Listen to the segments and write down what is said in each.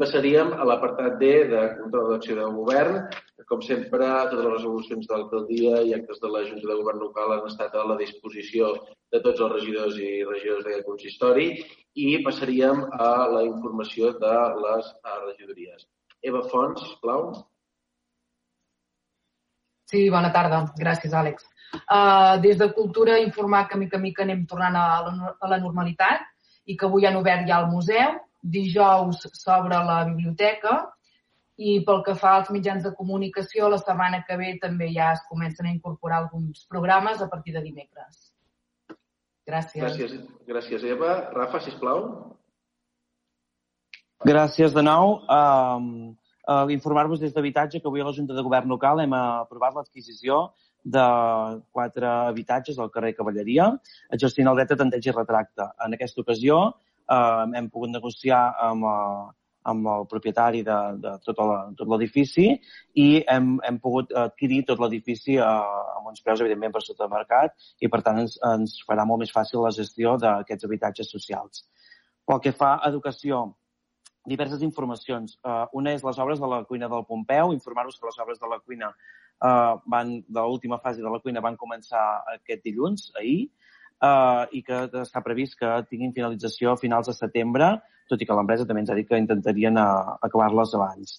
Passaríem a l'apartat D de control d'acció de govern. Com sempre, totes les resolucions de l'alcaldia i actes de la Junta de Govern local han estat a la disposició de tots els regidors i regidors d'aquest consistori i passaríem a la informació de les regidories. Eva Fons, sisplau. Sí, bona tarda. Gràcies, Àlex. Uh, des de Cultura, informar que mica mica anem tornant a la, a la normalitat i que avui han obert ja el museu. Dijous s'obre la biblioteca i pel que fa als mitjans de comunicació, la setmana que ve també ja es comencen a incorporar alguns programes a partir de dimecres. Gràcies. Gràcies, gràcies Eva. Rafa, sisplau. Gràcies de nou. Um, uh, Informar-vos des d'habitatge que avui a la Junta de Govern local hem aprovat l'adquisició de quatre habitatges al carrer Cavalleria, exercint el dret de tanteig i retracte. En aquesta ocasió eh, hem pogut negociar amb, uh, amb el propietari de, de tot l'edifici i hem, hem pogut adquirir tot l'edifici a, amb uns preus, evidentment, per sota de mercat i, per tant, ens, ens farà molt més fàcil la gestió d'aquests habitatges socials. Pel que fa a educació, diverses informacions. Uh, una és les obres de la cuina del Pompeu, informar-vos que les obres de la cuina uh, van, de l'última fase de la cuina van començar aquest dilluns, ahir, uh, i que està previst que tinguin finalització a finals de setembre, tot i que l'empresa també ens ha dit que intentarien uh, acabar-les abans.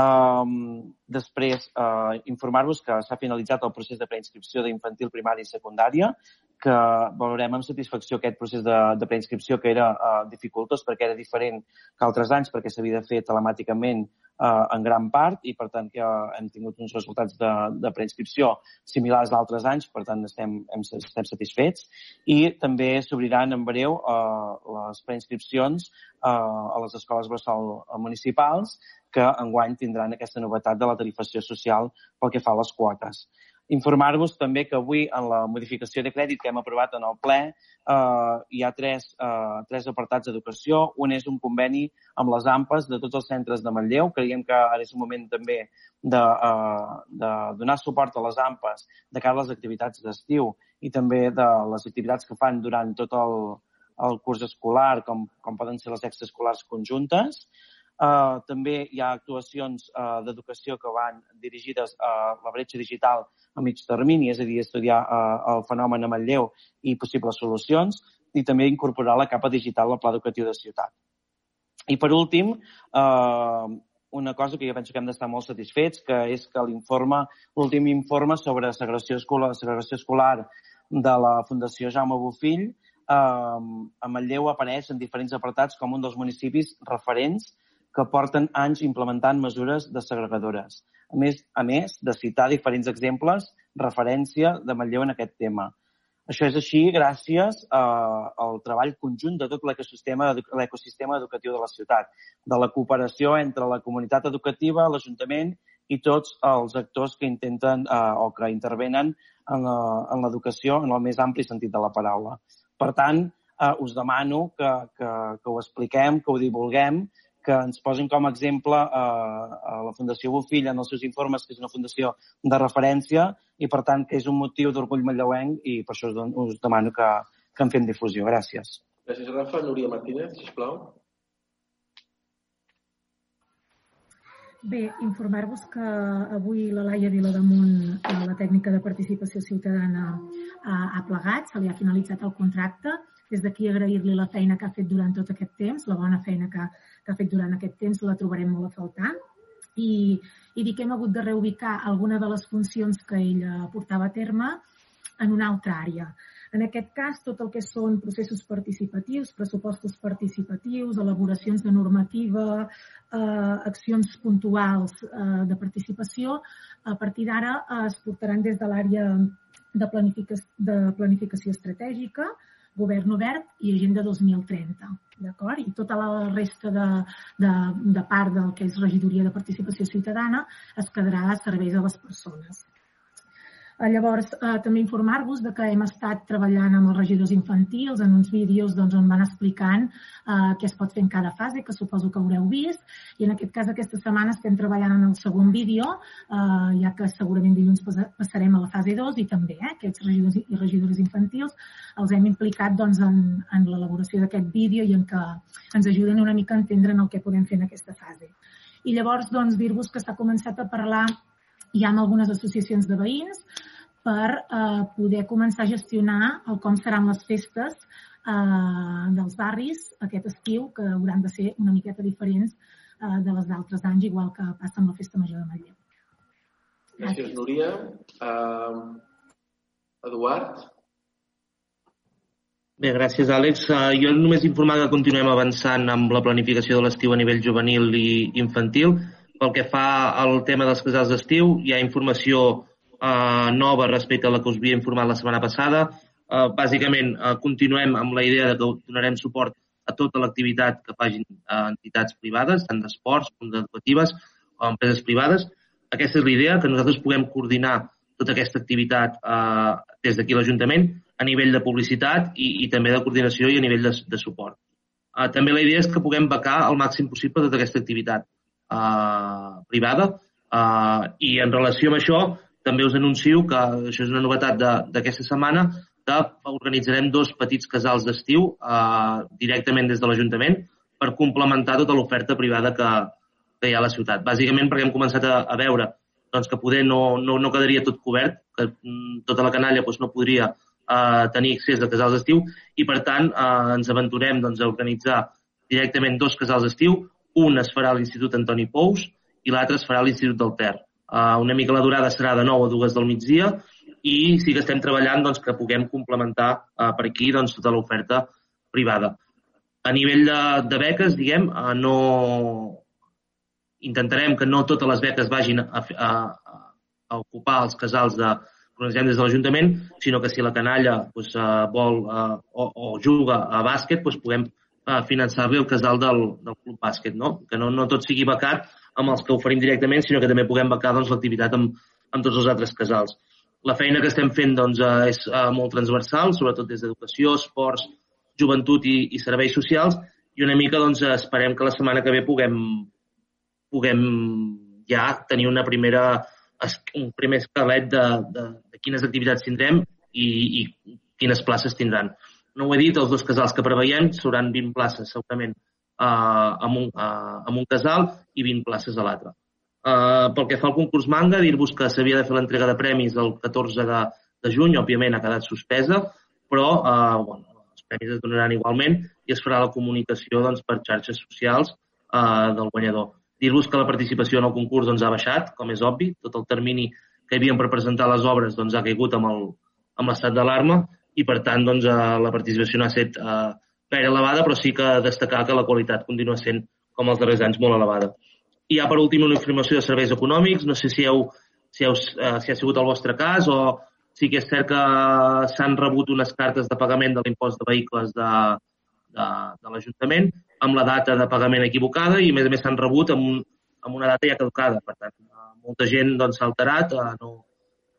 Um, després, uh, informar-vos que s'ha finalitzat el procés de preinscripció d'infantil, primària i secundària, que valorem amb satisfacció aquest procés de, de preinscripció que era uh, dificultós perquè era diferent que altres anys perquè s'havia de fer telemàticament uh, en gran part i per tant que hem tingut uns resultats de, de preinscripció similars d'altres anys, per tant estem, hem, estem satisfets i també s'obriran en breu uh, les preinscripcions uh, a les escoles bressol municipals que enguany tindran aquesta novetat de la tarifació social pel que fa a les quotes. Informar-vos també que avui en la modificació de crèdit que hem aprovat en el ple eh, hi ha tres, eh, tres apartats d'educació. Un és un conveni amb les AMPAs de tots els centres de Manlleu. Creiem que ara és un moment també de, eh, de donar suport a les AMPAs de cara a les activitats d'estiu i també de les activitats que fan durant tot el, el curs escolar, com, com poden ser les extraescolars conjuntes. Uh, també hi ha actuacions uh, d'educació que van dirigides a la bretxa digital a mig termini, és a dir, estudiar uh, el fenomen a Manlleu i possibles solucions, i també incorporar la capa digital al pla educatiu de ciutat. I per últim, uh, una cosa que jo penso que hem d'estar molt satisfets, que és que l'informe, l'últim informe sobre segregació escolar, segregació escolar de la Fundació Jaume Bofill, eh, a Manlleu apareix en diferents apartats com un dels municipis referents que porten anys implementant mesures desagregadores. A més, a més de citar diferents exemples, referència de Manlleu en aquest tema. Això és així gràcies eh, al treball conjunt de tot l'ecosistema l'ecosistema educatiu de la ciutat, de la cooperació entre la comunitat educativa, l'Ajuntament i tots els actors que intenten eh, o que intervenen en l'educació en el més ampli sentit de la paraula. Per tant, eh, us demano que, que, que ho expliquem, que ho divulguem, que ens posin com a exemple eh, a la Fundació Bofill en els seus informes, que és una fundació de referència i, per tant, que és un motiu d'orgull manlleuenc i per això us, us demano que, que en fem difusió. Gràcies. Gràcies, Rafa. Núria Martínez, sisplau. Bé, informar-vos que avui la Laia Vilademunt, eh, la tècnica de participació ciutadana, ha plegat, se li ha finalitzat el contracte. Des d'aquí agrair-li la feina que ha fet durant tot aquest temps, la bona feina que, que ha fet durant aquest temps, la trobarem molt a faltar. I, i dir que hem hagut de reubicar alguna de les funcions que ella portava a terme en una altra àrea. En aquest cas, tot el que són processos participatius, pressupostos participatius, elaboracions de normativa, eh, accions puntuals eh, de participació, a partir d'ara eh, es portaran des de l'àrea de, planificació, de planificació estratègica, govern obert i agenda 2030. D'acord? I tota la resta de, de, de part del que és regidoria de participació ciutadana es quedarà a serveis a les persones. Eh, llavors, eh, també informar-vos de que hem estat treballant amb els regidors infantils en uns vídeos doncs, on van explicant eh, què es pot fer en cada fase, que suposo que haureu vist. I en aquest cas, aquesta setmana estem treballant en el segon vídeo, eh, ja que segurament dilluns passarem a la fase 2 i també eh, aquests regidors i regidores infantils els hem implicat doncs, en, en l'elaboració d'aquest vídeo i en que ens ajuden una mica a entendre en el que podem fer en aquesta fase. I llavors, doncs, dir-vos que s'ha començat a parlar ja amb algunes associacions de veïns per eh, poder començar a gestionar el com seran les festes eh, dels barris aquest estiu, que hauran de ser una miqueta diferents eh, de les d'altres anys, igual que passa amb la Festa Major de. Gràcies, Gràcies Núria. Uh, Eduard? Bé, gràcies, Àlex. Uh, jo només informar que continuem avançant amb la planificació de l'estiu a nivell juvenil i infantil. Pel que fa al tema dels casals d'estiu, hi ha informació eh, nova respecte a la que us havia informat la setmana passada. Eh, bàsicament, eh, continuem amb la idea de que donarem suport a tota l'activitat que facin eh, entitats privades, tant d'esports com d'educatives o empreses privades. Aquesta és la idea, que nosaltres puguem coordinar tota aquesta activitat eh, des d'aquí l'Ajuntament a nivell de publicitat i, i també de coordinació i a nivell de, de suport. Eh, també la idea és que puguem becar al màxim possible tota aquesta activitat eh, privada eh, i en relació amb això també us anuncio que això és una novetat d'aquesta setmana, que organitzarem dos petits casals d'estiu eh, directament des de l'Ajuntament per complementar tota l'oferta privada que, que hi ha a la ciutat. Bàsicament perquè hem començat a, a veure doncs, que poder no, no, no quedaria tot cobert, que mm, tota la canalla doncs, no podria eh, tenir accés a casals d'estiu i, per tant, eh, ens aventurem doncs, a organitzar directament dos casals d'estiu. Un es farà a l'Institut Antoni Pous i l'altre es farà a l'Institut del Ter. Uh, una mica la durada serà de 9 a 2 del migdia i sí que estem treballant doncs, que puguem complementar uh, per aquí doncs, tota l'oferta privada. A nivell de, de beques, diguem, uh, no intentarem que no totes les beques vagin a, a, a ocupar els casals de organitzem des de l'Ajuntament, sinó que si la canalla doncs, vol uh, o, o juga a bàsquet, doncs puguem uh, finançar-li el casal del, del club bàsquet, no? que no, no tot sigui becat amb els que oferim directament, sinó que també puguem becar doncs, l'activitat amb, amb tots els altres casals. La feina que estem fent doncs, eh, és eh, molt transversal, sobretot des d'educació, esports, joventut i, i serveis socials, i una mica doncs, esperem que la setmana que ve puguem, puguem ja tenir una primera, un primer esquelet de, de, de quines activitats tindrem i, i quines places tindran. No ho he dit, els dos casals que preveiem seran 20 places, segurament, eh, amb, un, eh, amb un casal i 20 places a l'altre. Eh, pel que fa al concurs manga, dir-vos que s'havia de fer l'entrega de premis el 14 de, de juny, òbviament ha quedat suspesa, però eh, bueno, els premis es donaran igualment i es farà la comunicació doncs, per xarxes socials eh, del guanyador. Dir-vos que la participació en el concurs doncs, ha baixat, com és obvi, tot el termini que hi havia per presentar les obres doncs, ha caigut amb l'estat d'alarma i, per tant, doncs, eh, la participació no ha estat eh, gaire elevada, però sí que destacar que la qualitat continua sent, com els darrers anys, molt elevada. I ja per últim una informació de serveis econòmics. No sé si, heu, si, heu, eh, si ha sigut el vostre cas o sí que és cert que s'han rebut unes cartes de pagament de l'impost de vehicles de, de, de l'Ajuntament amb la data de pagament equivocada i, a més a més, s'han rebut amb, amb una data ja caducada. Per tant, molta gent doncs, s'ha doncs, alterat, eh, no,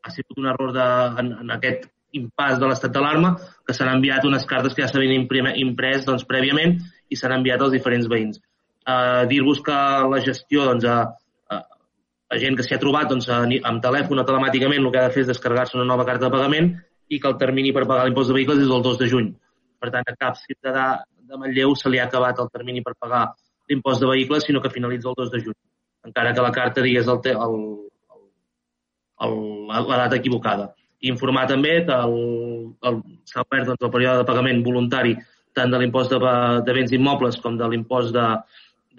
ha sigut un error de, en, en aquest impàs de l'estat d'alarma, que s'han enviat unes cartes que ja s'havien imprès doncs, prèviament i s'han enviat als diferents veïns. Uh, Dir-vos que la gestió, doncs, a, a, a gent que s'hi ha trobat doncs, amb telèfon o telemàticament el que ha de fer és descarregar-se una nova carta de pagament i que el termini per pagar l'impost de vehicles és el 2 de juny. Per tant, a cap ciutadà de Manlleu se li ha acabat el termini per pagar l'impost de vehicles, sinó que finalitza el 2 de juny, encara que la carta digués el, el, el, el, la data equivocada informar també que s'ha obert doncs, el període de pagament voluntari tant de l'impost de, de béns immobles com de l'impost de,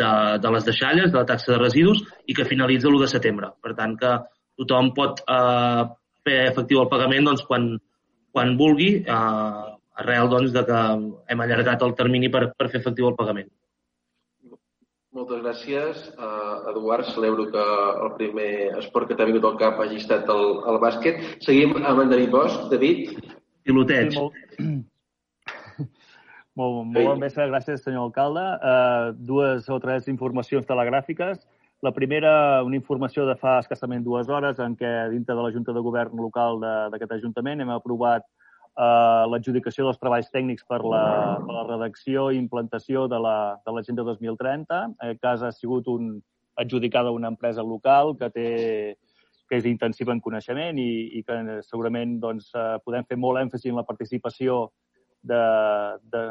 de, de les deixalles, de la taxa de residus, i que finalitza l'1 de setembre. Per tant, que tothom pot eh, fer efectiu el pagament doncs, quan, quan vulgui, eh, arrel doncs, de que hem allargat el termini per, per fer efectiu el pagament. Moltes gràcies. Uh, Eduard, celebro que el primer esport que t'ha vingut al cap hagi estat el, el bàsquet. Seguim amb en David Bosch. David? Piloteig. Sí, molt... molt, molt bon vespre, gràcies senyor alcalde. Uh, dues o tres informacions telegràfiques. La primera, una informació de fa escassament dues hores en què dintre de la Junta de Govern local d'aquest Ajuntament hem aprovat eh, l'adjudicació dels treballs tècnics per la, per la redacció i implantació de l'Agenda la, de 2030. En aquest cas ha sigut un, adjudicada a una empresa local que té que és intensiva en coneixement i, i que segurament doncs, eh, podem fer molt èmfasi en la participació de, de,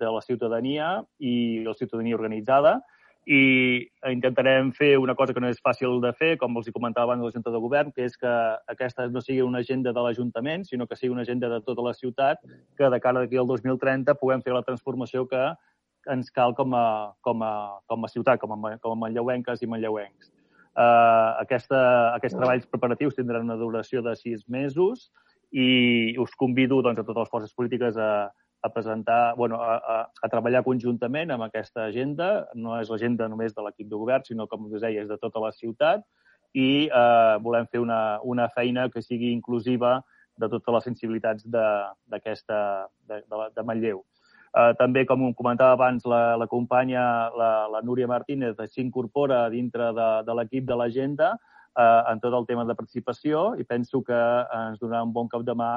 de la ciutadania i la ciutadania organitzada i intentarem fer una cosa que no és fàcil de fer, com els comentava abans la Junta de Govern, que és que aquesta no sigui una agenda de l'Ajuntament, sinó que sigui una agenda de tota la ciutat, que de cara d'aquí al 2030 puguem fer la transformació que ens cal com a, com a, com a ciutat, com a, com a manlleuenques i manlleuencs. Uh, aquesta, aquests treballs preparatius tindran una duració de sis mesos i us convido doncs, a totes les forces polítiques a, a presentar, bueno, a, a, a treballar conjuntament amb aquesta agenda. No és l'agenda només de l'equip de govern, sinó, com us deia, és de tota la ciutat i eh, volem fer una, una feina que sigui inclusiva de totes les sensibilitats de, de, de, de Manlleu. Eh, també, com comentava abans la, la companya, la, la Núria Martínez, s'incorpora dintre de, de l'equip de l'agenda eh, en tot el tema de participació i penso que ens donarà un bon cap de mà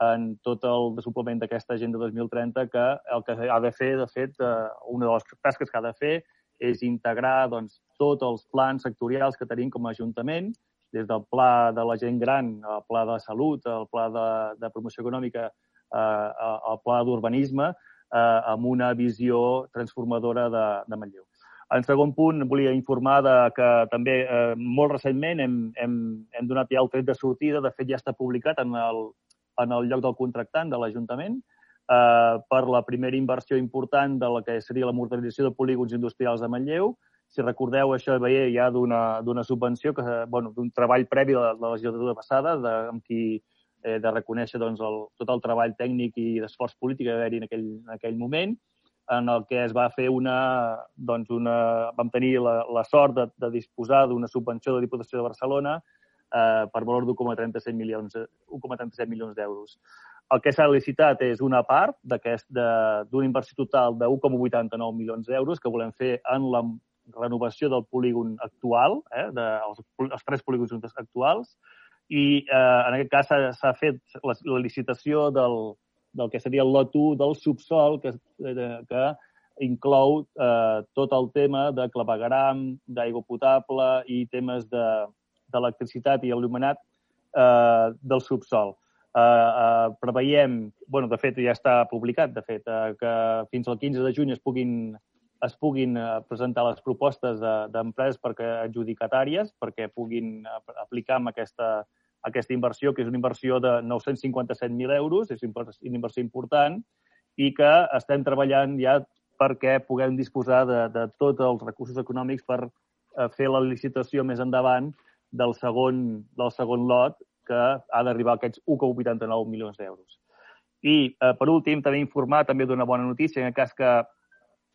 en tot el desenvolupament d'aquesta agenda 2030 que el que ha de fer, de fet, eh, una de les tasques que ha de fer és integrar doncs, tots els plans sectorials que tenim com a Ajuntament, des del pla de la gent gran, el pla de salut, el pla de, de promoció econòmica, eh, el pla d'urbanisme, eh, amb una visió transformadora de, de Manlleu. En segon punt, volia informar de que també eh, molt recentment hem, hem, hem donat ja el tret de sortida, de fet ja està publicat en el, en el lloc del contractant de l'Ajuntament eh, per la primera inversió important de la que seria la modernització de polígons industrials de Manlleu. Si recordeu, això veia ja d'una subvenció, que, bueno, d'un treball previ de la, legislatura passada, de, amb qui eh, de reconèixer doncs, el, tot el treball tècnic i d'esforç polític que va haver-hi en, aquell, en aquell moment, en el que es va fer una, doncs una, vam tenir la, la sort de, de disposar d'una subvenció de Diputació de Barcelona eh, per valor d'1,37 milions, 1,37 milions d'euros. El que s'ha licitat és una part d'una inversió total de 1,89 milions d'euros que volem fer en la renovació del polígon actual, eh, de, els, tres polígons actuals, i eh, en aquest cas s'ha fet la, la licitació del, del que seria el lot 1 del subsol, que, eh, que inclou eh, tot el tema de clavegaram, d'aigua potable i temes de, d'electricitat i il·luminat eh, del subsol. Eh, eh, preveiem, bueno, de fet ja està publicat, de fet, eh, que fins al 15 de juny es puguin, es puguin eh, presentar les propostes d'empreses de, perquè adjudicatàries perquè puguin aplicar amb aquesta, aquesta inversió, que és una inversió de 957.000 euros, és una inversió important, i que estem treballant ja perquè puguem disposar de, de tots els recursos econòmics per eh, fer la licitació més endavant del segon, del segon lot que ha d'arribar a aquests 1,89 milions d'euros. I, eh, per últim, també informar també d'una bona notícia, en el cas que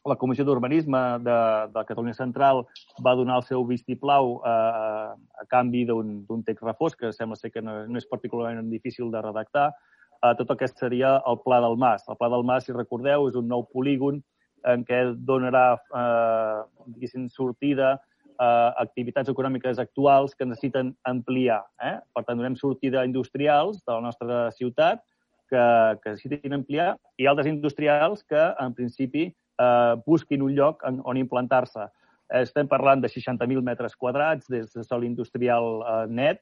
la Comissió d'Urbanisme de, de Catalunya Central va donar el seu vistiplau eh, a canvi d'un text refós, que sembla ser que no, no és particularment difícil de redactar, eh, tot el que seria el Pla del Mas. El Pla del Mas, si recordeu, és un nou polígon en què donarà eh, sortida eh, activitats econòmiques actuals que necessiten ampliar. Eh? Per tant, donem sortida a industrials de la nostra ciutat que, que necessitin ampliar i altres industrials que, en principi, eh, busquin un lloc en, on implantar-se. Estem parlant de 60.000 metres quadrats des de sol industrial eh, net,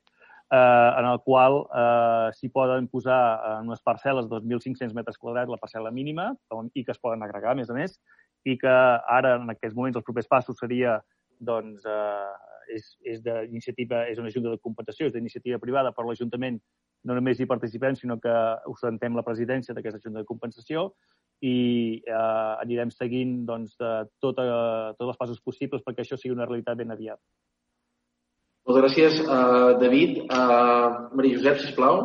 eh, en el qual eh, s'hi poden posar en unes parcel·les de 2.500 metres quadrats la parcel·la mínima i que es poden agregar, a més a més, i que ara, en aquests moments, els propers passos seria doncs, eh, és, és d'iniciativa, és una junta de compensació, és d'iniciativa privada, per l'Ajuntament no només hi participem, sinó que ostentem la presidència d'aquesta junta de compensació i eh, anirem seguint doncs, de tot, eh, tots els passos possibles perquè això sigui una realitat ben aviat. Moltes gràcies, uh, David. Uh, Maria Josep, sisplau.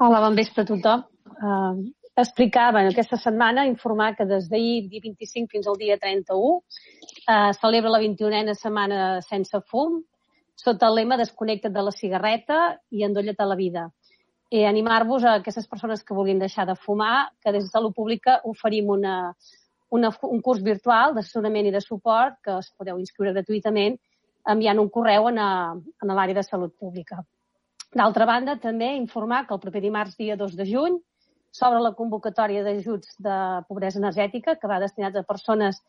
Hola, bon vespre a tothom. Uh, explicava aquesta setmana, informar que des d'ahir, dia 25 fins al dia 31, eh, celebra la 21a Setmana Sense Fum, sota el lema Desconnecta't de la cigarreta i endolla't a la vida. I animar-vos a aquestes persones que vulguin deixar de fumar, que des de Salut Pública oferim una, una, un curs virtual d'assessorament i de suport que es podeu inscriure gratuïtament enviant un correu en, a, en l'àrea de salut pública. D'altra banda, també informar que el proper dimarts, dia 2 de juny, s'obre la convocatòria d'ajuts de pobresa energètica que va destinat a persones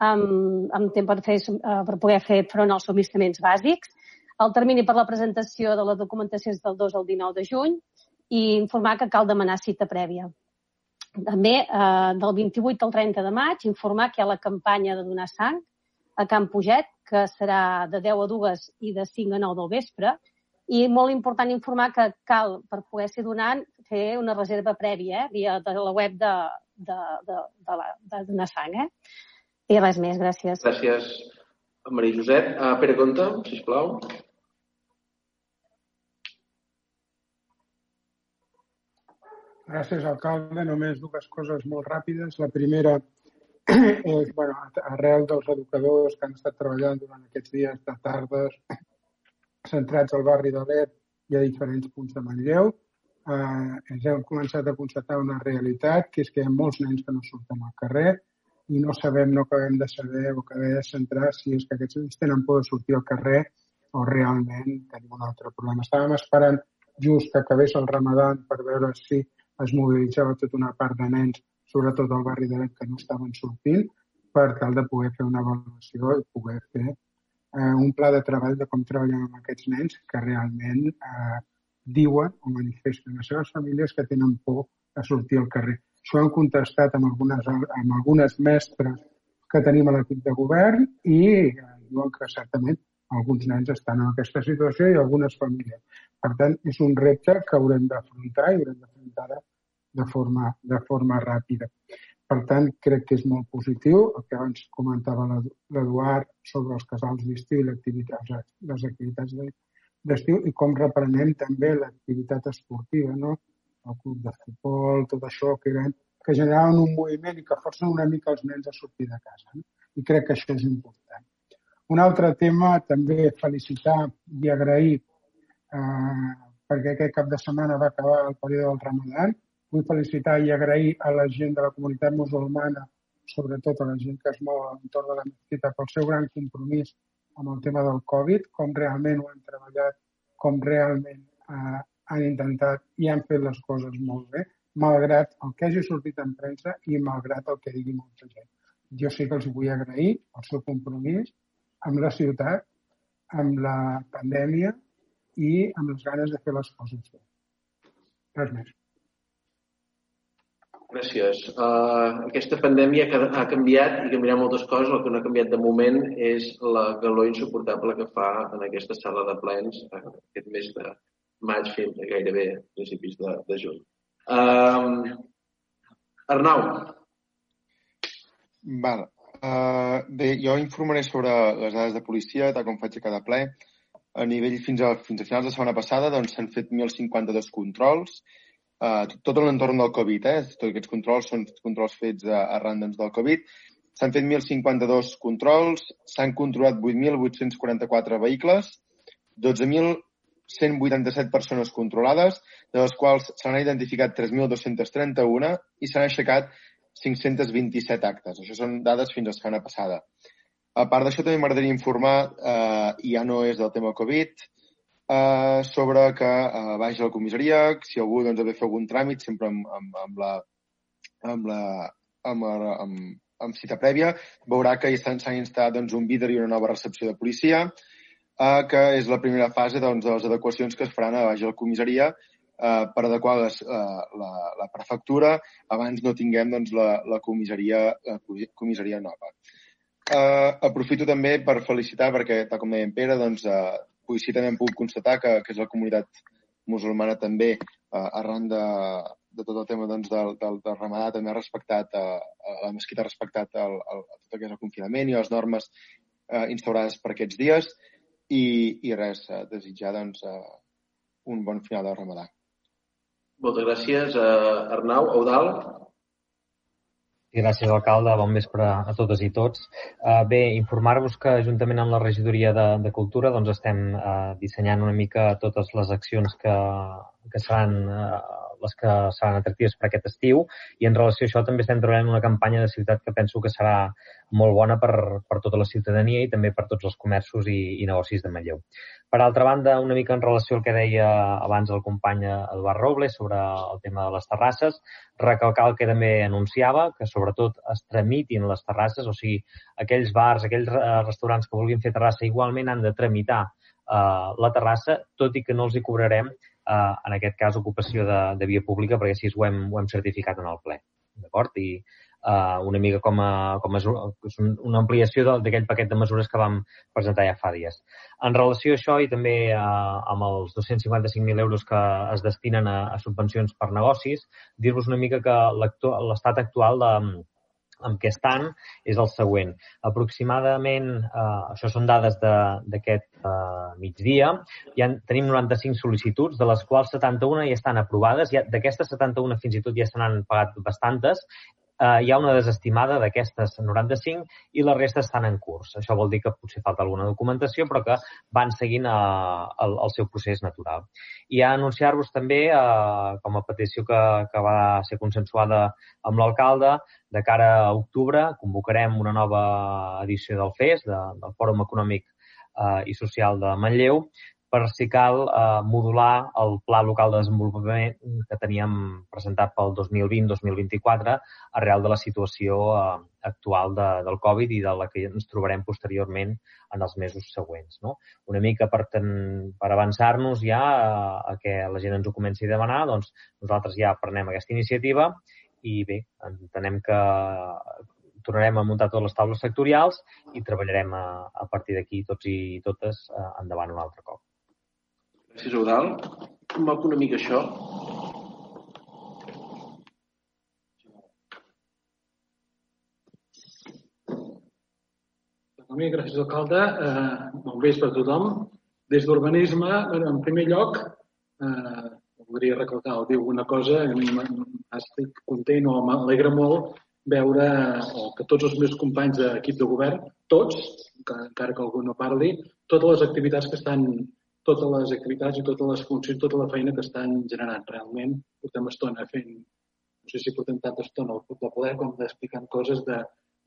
amb, amb temps per, fer, eh, per poder fer front als subministraments bàsics. El termini per la presentació de la documentació és del 2 al 19 de juny i informar que cal demanar cita prèvia. També, eh, del 28 al 30 de maig, informar que hi ha la campanya de donar sang a Camp Puget, que serà de 10 a 2 i de 5 a 9 del vespre. I molt important informar que cal, per poder ser donant, fer una reserva prèvia, eh, via de la web de, de, de, de, la, de donar sang. Eh? I res més, gràcies. Gràcies, Maria Josep. Uh, Pere Conta, sisplau. Gràcies, alcalde. Només dues coses molt ràpides. La primera, és, bueno, arrel dels educadors que han estat treballant durant aquests dies de tardes centrats al barri de l'ER i a diferents punts de Manlleu, eh, ens hem començat a constatar una realitat, que és que hi ha molts nens que no surten al carrer i no sabem, no acabem de saber o acabem de centrar si és que aquests nens tenen por de sortir al carrer o realment tenim un altre problema. Estàvem esperant just que acabés el ramadan per veure si es mobilitzava tota una part de nens sobretot al barri de l'Ec, que no estaven sortint, per tal de poder fer una avaluació i poder fer eh, un pla de treball de com treballem amb aquests nens que realment eh, diuen o manifesten les seves famílies que tenen por a sortir al carrer. Això han contestat amb algunes, amb algunes mestres que tenim a l'equip de govern i eh, diuen que certament alguns nens estan en aquesta situació i algunes famílies. Per tant, és un repte que haurem d'afrontar i haurem d'afrontar de forma, de forma ràpida. Per tant, crec que és molt positiu el que abans comentava l'Eduard sobre els casals d'estiu i les activitats d'estiu i com reprenem també l'activitat esportiva, no? el club de futbol, tot això que, eren, que generaven un moviment i que forcen una mica els nens a sortir de casa. No? I crec que això és important. Un altre tema, també felicitar i agrair eh, perquè aquest cap de setmana va acabar el període del Ramadan Vull felicitar i agrair a la gent de la comunitat musulmana, sobretot a la gent que es mou a l'entorn de la mesquita, pel seu gran compromís amb el tema del Covid, com realment ho han treballat, com realment eh, han intentat i han fet les coses molt bé, malgrat el que hagi sortit en premsa i malgrat el que digui molta gent. Jo sí que els vull agrair el seu compromís amb la ciutat, amb la pandèmia i amb les ganes de fer les coses bé. Res més. Gràcies. Uh, aquesta pandèmia ha canviat i canviarà moltes coses. El que no ha canviat de moment és la calor insuportable que fa en aquesta sala de plens uh, aquest mes de maig fins a gairebé principis de, de juny. Uh, Arnau. Val. Uh, bé, jo informaré sobre les dades de policia, tal com faig a cada ple. A nivell fins a, fins a finals de setmana passada doncs, s'han doncs, fet 1.052 controls, uh, tot l'entorn del Covid, eh? Tots aquests controls són controls fets uh, arran doncs, del Covid. S'han fet 1.052 controls, s'han controlat 8.844 vehicles, 12.187 persones controlades, de les quals s'han identificat 3.231 i s'han aixecat 527 actes. Això són dades fins a la setmana passada. A part d'això, també m'agradaria informar, eh, i ja no és del tema Covid, eh, sobre que eh, vagi a la comissaria, si algú doncs, ha de fer algun tràmit, sempre amb, amb, amb la, amb la, amb, amb, amb cita prèvia, veurà que s'ha instal·lat doncs, un vidre i una nova recepció de policia, eh, que és la primera fase doncs, de les adequacions que es faran a baix a la comissaria eh, per adequar les, eh, la, la prefectura abans no tinguem doncs, la, la, comissaria, la comissaria nova. Eh, aprofito també per felicitar perquè, tal com deia en Pere, doncs, eh, policia també hem pogut constatar que, que és la comunitat musulmana també, eh, arran de, de tot el tema doncs, del, del, del ramadà, també ha respectat, eh, la mesquita ha respectat el, el, tot el el confinament i les normes eh, instaurades per aquests dies i, i res, eh, desitjar doncs, eh, un bon final del ramadà. Moltes gràcies, eh, Arnau. Eudal? Gràcies, alcalde. Bon vespre a totes i tots. Uh, bé, informar-vos que juntament amb la regidoria de, de Cultura doncs estem uh, dissenyant una mica totes les accions que, que seran uh, les que seran atractives per aquest estiu i en relació a això també estem treballant una campanya de ciutat que penso que serà molt bona per, per tota la ciutadania i també per tots els comerços i, i negocis de Manlleu. Per altra banda, una mica en relació al que deia abans el company Eduard Robles sobre el tema de les terrasses, recalcar el que també anunciava, que sobretot es tramitin les terrasses, o sigui, aquells bars, aquells restaurants que vulguin fer terrassa igualment han de tramitar eh, la terrassa, tot i que no els hi cobrarem, eh, en aquest cas, ocupació de, de via pública, perquè així ho hem, ho hem certificat en el ple. D'acord? I eh, una mica com a, com a una ampliació d'aquell paquet de mesures que vam presentar ja fa dies. En relació a això i també eh, amb els 255.000 euros que es destinen a, a subvencions per negocis, dir-vos una mica que l'estat actual de, amb què estan és el següent. Aproximadament, eh, això són dades d'aquest eh, migdia, ja tenim 95 sol·licituds, de les quals 71 ja estan aprovades. Ja, D'aquestes 71 fins i tot ja se n'han pagat bastantes eh, hi ha una desestimada d'aquestes 95 i la resta estan en curs. Això vol dir que potser falta alguna documentació, però que van seguint eh, el, el seu procés natural. I a anunciar-vos també, eh, com a petició que, que va ser consensuada amb l'alcalde, de cara a octubre convocarem una nova edició del FES, de, del Fòrum Econòmic eh, i Social de Manlleu, per si cal eh, modular el Pla Local de Desenvolupament que teníem presentat pel 2020-2024 arrel de la situació eh, actual de, del Covid i de la que ens trobarem posteriorment en els mesos següents. No? Una mica per, ten, per avançar-nos ja a, a que la gent ens ho comenci a demanar, doncs nosaltres ja prenem aquesta iniciativa i bé, entenem que tornarem a muntar totes les taules sectorials i treballarem a, a partir d'aquí tots i totes eh, endavant un altre cop. Gràcies, Eudal. Com va una mica això? Bé, gràcies, alcalde. Eh, bon vespre a tothom. Des d'urbanisme, en primer lloc, eh, voldria recordar o dir alguna cosa. Estic content o m'alegra molt veure o que tots els meus companys d'equip de govern, tots, encara que algú no parli, totes les activitats que estan totes les activitats i totes les funcions, tota la feina que estan generant. Realment portem estona fent, no sé si portem tanta estona al de poder com d'explicant coses de,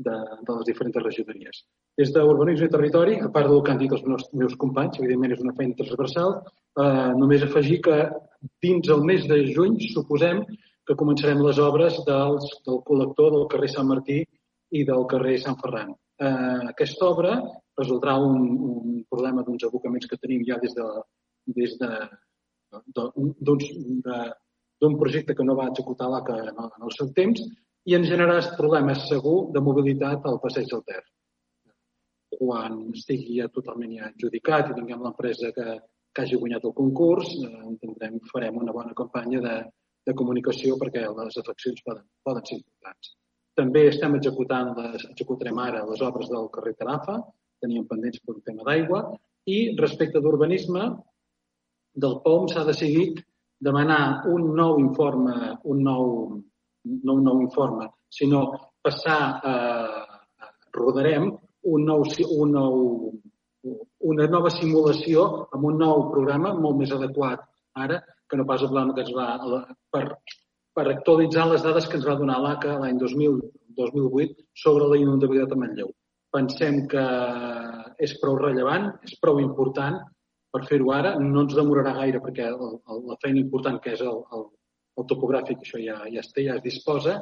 de, de les diferents regidories. Des d'urbanisme i territori, a part del que han dit els meus, meus companys, evidentment és una feina transversal, eh, només afegir que dins el mes de juny suposem que començarem les obres dels, del col·lector del carrer Sant Martí i del carrer Sant Ferran. Eh, aquesta obra resoldrà un, un problema d'uns abocaments que tenim ja des de, des de, d'un projecte que no va executar l'ACA en, en el seu temps i ens generarà problemes segur de mobilitat al passeig del Ter. Quan estigui ja totalment ja adjudicat i tinguem l'empresa que, que hagi guanyat el concurs, eh, entendrem, farem una bona campanya de, de comunicació perquè les afeccions poden, poden ser importants. També estem executant les, executarem ara les obres del carrer Tarafa, teníem pendents per un tema d'aigua, i respecte d'urbanisme, del POM s'ha decidit demanar un nou informe, un nou, no un nou informe, sinó passar a, rodarem un nou, un nou, una nova simulació amb un nou programa molt més adequat ara que no pas el pla que ens va per, per actualitzar les dades que ens va donar l'ACA l'any 2008 sobre la inundabilitat a Manlleu pensem que és prou rellevant, és prou important per fer-ho ara. No ens demorarà gaire perquè el, el, la feina important que és el, el, el topogràfic, això ja, ja es té, ja es disposa.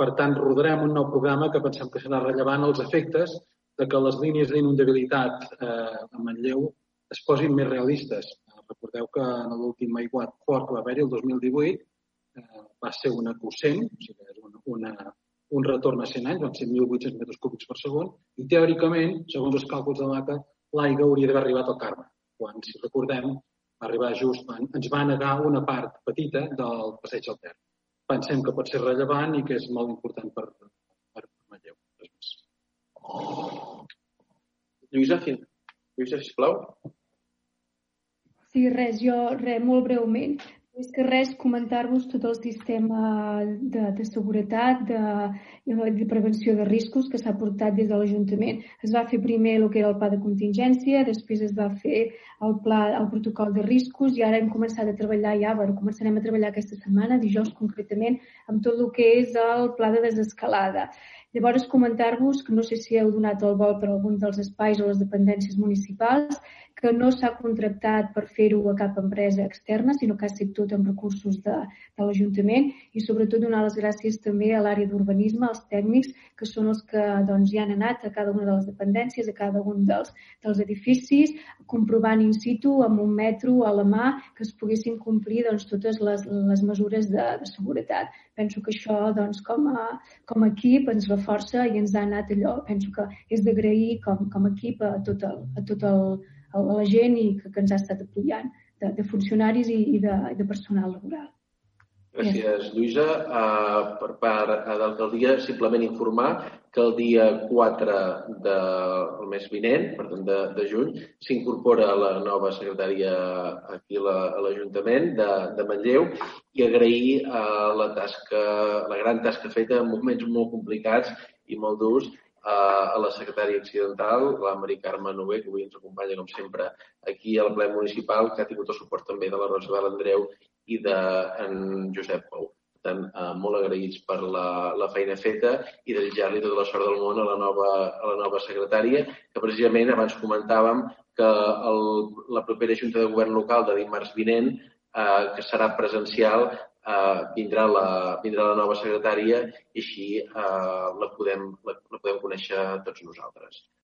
Per tant, rodarem un nou programa que pensem que serà rellevant els efectes de que les línies d'inundabilitat eh, a Manlleu es posin més realistes. Recordeu que en l'últim aiguat fort que va haver-hi el 2018 eh, va ser una cosent, o sigui, és una, una, un retorn a 100 anys, van ser 1.800 metres cúbics per segon, i teòricament, segons els càlculs de l'ACA, l'aigua hauria d'haver arribat al Carme, quan, si recordem, va arribar just, ens va negar una part petita del passeig al Ter. Pensem que pot ser rellevant i que és molt important per, per Manlleu. Res més. Lluïsa, Lluïsa, sisplau. Sí, res, jo res, molt breument. Més que res, comentar-vos tot el sistema de, de seguretat, de, de prevenció de riscos que s'ha portat des de l'Ajuntament. Es va fer primer el que era el pla de contingència, després es va fer el, pla, el protocol de riscos i ara hem començat a treballar ja, bueno, començarem a treballar aquesta setmana, dijous concretament, amb tot el que és el pla de desescalada. Llavors, comentar-vos que no sé si heu donat el vol per algun dels espais o les dependències municipals, que no s'ha contractat per fer-ho a cap empresa externa, sinó que ha estat tot amb recursos de, de l'Ajuntament i sobretot donar les gràcies també a l'àrea d'urbanisme, als tècnics, que són els que doncs, ja han anat a cada una de les dependències, a cada un dels, dels edificis, comprovant in situ amb un metro a la mà que es poguessin complir doncs, totes les, les mesures de, de seguretat. Penso que això, doncs, com, a, com a equip, ens reforça i ens ha anat allò. Penso que és d'agrair com, com a equip a tot el, a tot el, a la gent i que, que ens ha estat apoyant, de, de funcionaris i, i, de, de personal laboral. Gràcies, Lluïsa. Uh, per part uh, d'alcaldia, simplement informar que el dia 4 del mes vinent, per tant de, de juny, s'incorpora la nova secretària aquí a l'Ajuntament de, de Manlleu i agrair uh, la tasca, la gran tasca feta en moments molt complicats i molt durs a la secretària accidental, la Mari Carme Nové, que avui ens acompanya, com sempre, aquí al ple municipal, que ha tingut el suport també de la Rosa de i de en Josep Pou. Per tant, eh, molt agraïts per la, la feina feta i desitjar-li tota la sort del món a la nova, a la nova secretària, que precisament abans comentàvem que el, la propera Junta de Govern local de dimarts vinent, eh, que serà presencial, eh, vindrà, la, vindrà la nova secretària i així eh, la, podem, la, la podem conèixer tots nosaltres.